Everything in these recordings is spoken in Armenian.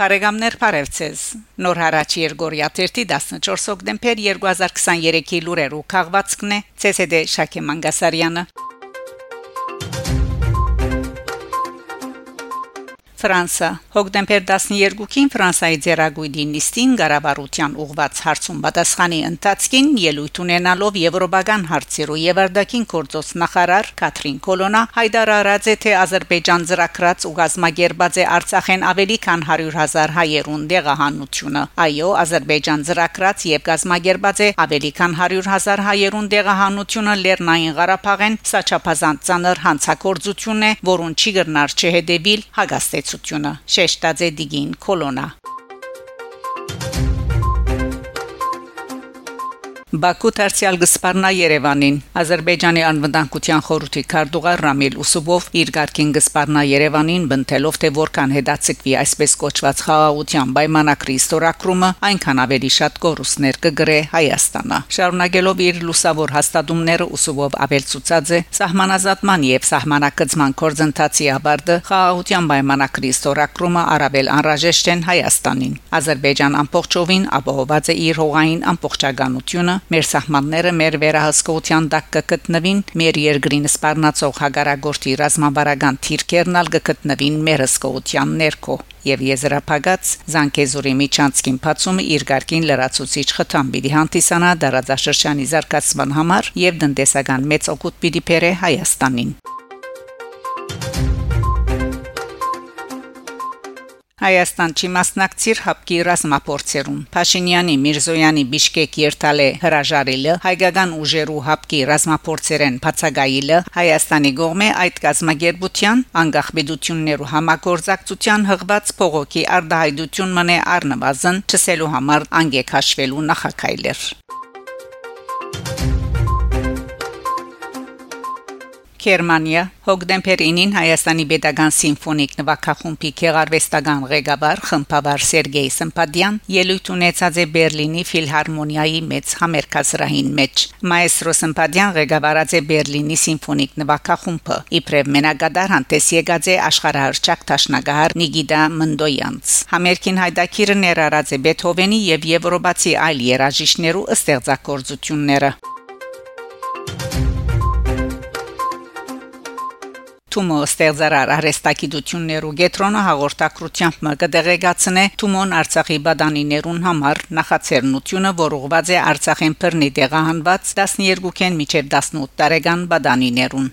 Բարեկամներ Փարեվցես Նոր հարաճ Երգորիա 14 հոկտեմբեր 2023-ի լուրերու քաղվածքն է ՑՍԴ Շակե Մանգասարյանը Ֆրանսա հոկտեմբեր 12-ին Ֆրանսայի ձերագույդի նիստին գարավարության ուղված հարցում պատասխանի ընթացքին ելույթ ունենալով եվրոպական հարցերու եւ արդակին կորձոց նախարար Կատրին Կոլոնա հայտարարած է թե Ադրբեջան ծրակրած ու գազագերբած է Արցախեն ավելի քան 100.000 հայերուն դեղահանությունը այո Ադրբեջան ծրակրած եւ գազագերբած է ավելի քան 100.000 հայերուն դեղահանությունը Լեռնային Ղարաբաղեն սա չափազանց ծանր հանցակործություն է որուն չի գրնար չհետևիլ հագաստեց տնտեսությունը շեշտաձե դիգին կոլոնա Բաքու դարձյալ գսպարնա Երևանին Ադրբեջանի անվտանգության խորհրդի քարտուղար Ռամիլ Ուսուբով իր ղարքին գսպարնա Երևանին բնթելով թե որքան հետացկվի այսպես կոչված խաղաղության պայմանակրի ստորակրումը այնքան ավելի շատ կորուստներ կգրե Հայաստանը շարունակելով իր լուսավոր հաստատումները Ուսուբով ավելցուցած է սահմանազատման եւ սահմանակցման կորձընթացի ավարտը խաղաղության պայմանակրի ստորակրումը արաբել անհրաժեշտ են Հայաստանին Ադրբեջան ամբողջովին ապահոված է իր հողային ամբողջականությունը մեր սահմանները մեր վերահսկողության տակ կգտնվին մեր երկրին սպառնացող հագարագործի ռազմավարական թիրքերն ալ կգտնվին մեր հսկողության ներքո եւ եզրափակած Զանկեզուրի Միչանցկին փացումը իր ղարքին լրացուցիչ խթան պիտի հանդիսանա դարաձաշրջանի զարգացման համար եւ տնտեսական մեծ օգուտ պիտի բերե Հայաստանին Հայաստան չի մասնակցիր հապկի ռազմապորցերուն Փաշինյանի Միրզոյանի Բիշկեկ երթալե հրաժարիլը հայկական ուժերու հապկի ռազմապորցերեն բացագայիլը Հայաստանի գողմե այդ գազագերբության անկախբեդություններու համագործակցության հղված փողոքի արդահայտություն մնե առնվազն չսելու համար անգեք հաշվելու նախակայլեր Գերմանիա հոկտեմբեր 9-ին Հայաստանի Պետական Սիմֆոնիկ նվագախումբի քեղարվեստական ղեկավար խմբավար Սերգեյ Սմպադյան ելույթ ունեցած է Բերլինի ֆիլհարմոնիայի մեծ համերկասրահին մեջ Մայստրո Սմպադյան ղեկավարած է Բերլինի Սիմֆոնիկ նվագախումբը իբրև մենակադար հանդես եկած է աշխարհահռչակ տաշնագահար Նիգիդա Մնդոյանց Համերկին հայդակիրը ներառած է Բեթհովենի եւ Եվրոպացի այլ երաժիշտներու ստեղծագործությունները Թումո ստեղծարար արեստակիդություններու գետրոնը հաղորդակցությամբ մկդեղեկացնե Թումոն Արցախի բադանիներուն համար նախաձեռնությունը, որ ուղղված է Արցախեն բռնի տեղահանված 12-ին միջև 18 տարեկան բադանիներուն։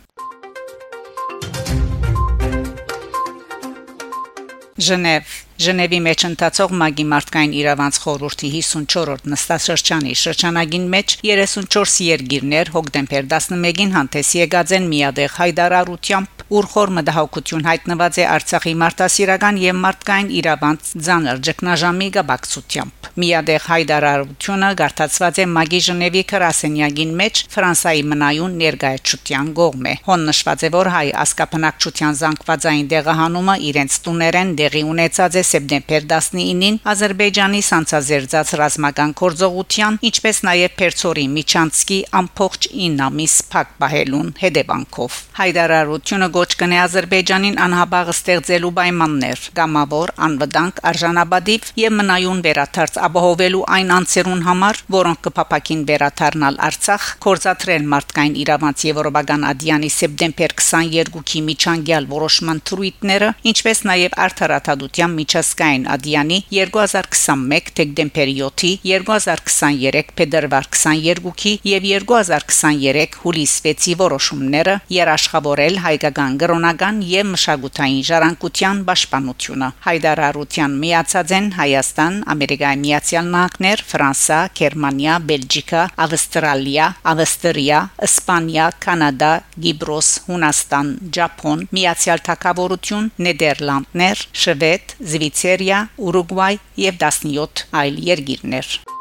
Ժնև Ժնևի մեջ ընթացող Մագի մարդկային իրավանց խորհրդի 54-րդ նստաշրջանի շրջանագին մեջ 34 երկիրներ հոկտեմբեր 11-ին հանդես եկած են միադեղ հայդարարությամբ ուրխոր մտահոգություն հայտնված է Արցախի մարդասիրական եւ մարդկային իրավանց ցաներ ճգնաժամի գաբակցությամբ միադեղ հայդարարությունը գարտացված է Մագի Ժնևի քրասենյագին մեջ Ֆրանսայի մնայուն ներկայացության գողմ է հոն նշված է որ հայ ասկապնակցության զանգվածային դեղահանումը իրենց տուներեն դեղի ունեցած է սեպտեմբեր 19-ին Ադրբեջանի սանցազերծած ռազմական կորձողության, ինչպես նաև Պերցորի Միչանցկի ամփոխ 9 ամիս փակ բահելուն հետևանքով։ Հայդարարությունը գոչ կնե Ադրբեջանին անհաբաղ ստեղծելու պայմաններ, գամավոր, անվտանգ, արժանապատիվ եւ մնայուն վերաթարց ապահովելու այն անձերուն համար, որոնք կփապակին վերաթարնալ Արցախ, կորզատրեն մարդկային իրավանց Եվրոպական ադյանի սեպտեմբեր 22-ի միջանկյալ որոշման թրույթները, ինչպես նաև արդարադատության միջ միջազգային ադյանի 2021 դեկտեմբերի 7-ի 2023 փետրվար 22-ի եւ 2023 հուլիս 6-ի որոշումները երաշխավորել հայկական գրոնական եւ մշակութային ժառանգության պաշտպանությունը հայդարարության միացած են Հայաստան, Ամերիկայի Միացյալ Նահանգներ, Ֆրանսա, Գերմանիա, Բելգիկա, Ավստրալիա, Ավստրիա, Իսպանիա, Կանադա, Գիբրոս, Հունաստան, Ճապոն, Միացյալ Թագավորություն, Նեդերլանդներ, Շվեդ, Զվի Շվեյցարիա, Ուրուգվայ եւ 17 այլ երկիրներ։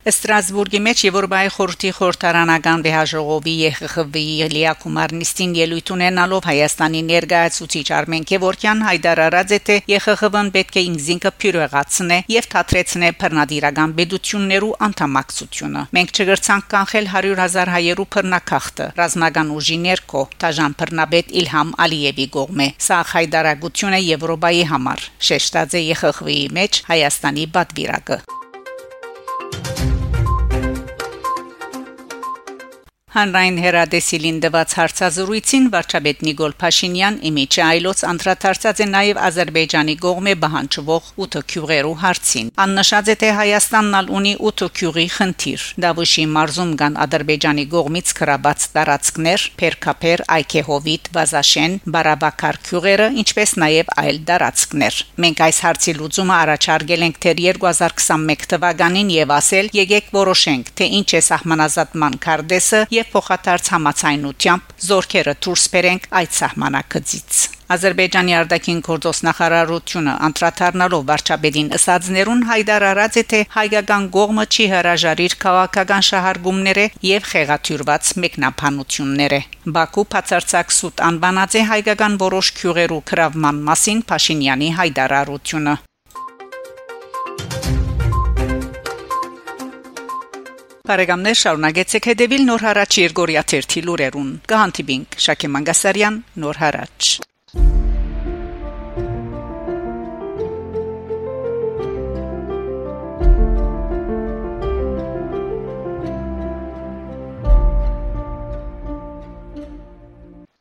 Ստրասբուրգի մեջ Եվրոպայի խորհրդի խորհրդարանական վեհաժողովի ԵԽԽՎ-ի Լիակումար նիստին ելույթ ունենալով Հայաստանի ներկայացուցիչ Արմեն Քևորքյան հայտարարած է թե ԵԽԽՎ-ն պետք է ինքզինքը փյուրեղացնե եւ թատրեցնե բռնադիրական բեդություններու անդամակցությունը։ Մենք չգրցանք կանխել 100.000 հայերու բռնակախտը ռազմական ուժի ներքո Տաժան բռնաբեդ Իլհամ Ալիևի կողմէ։ Սա հայտարարություն է Եվրոպայի համար։ Շեշտած է ԵԽԽՎ-ի մեջ Հայաստանի բադվիրակը։ Հանրային հերադեսիլին դված հարցազրույցին վարչապետ Նիկոլ Փաշինյան իմիջի այլոց անդրադարձած է նաև Ադրբեջանի կողմէ բանջվող 8 քյուղերու հարցին։ Աննշած է թե Հայաստանն ալ ունի 8 քյուղի խնդիր։ Դավուշի մարզում կան Ադրբեջանի կողմից կրաբած տարածքներ, Փերքապեր, Այքեհովիտ, Բազաշեն, Բարաբակար քյուղերը, ինչպես նաև այլ տարածքներ։ Մենք այս հարցի լուծումը առաջարկել ենք թե 2021 թվականին եւ ասել՝ եկեք որոշենք, թե ինչ է սահմանազատման կարդեսը եւ փոխադարձ համացայնությամբ զորքերը դուրս բերենք այդ սահմանակցից Ադրբեջանի արտաքին գործոս նախարարությունը անդրադառնալով վարչապետին ըսածներուն հայտարարած է թե հայկական կողմը չի հրաժարիր քաղաքական շահարկումները եւ խեղաթյուրված մեկնաբանությունները Բաքու բացարձակ սուտ անվանած է հայկական որոշ քյուղերու քրավման մասին Փաշինյանի հայտարարությունը Բարեկամներ շարունակեցեք հետևել Նոր հարաճ Երգորիա 1 լուրերուն։ Կհանդիպինք Շակե Մանգասարյան Նոր հարաճ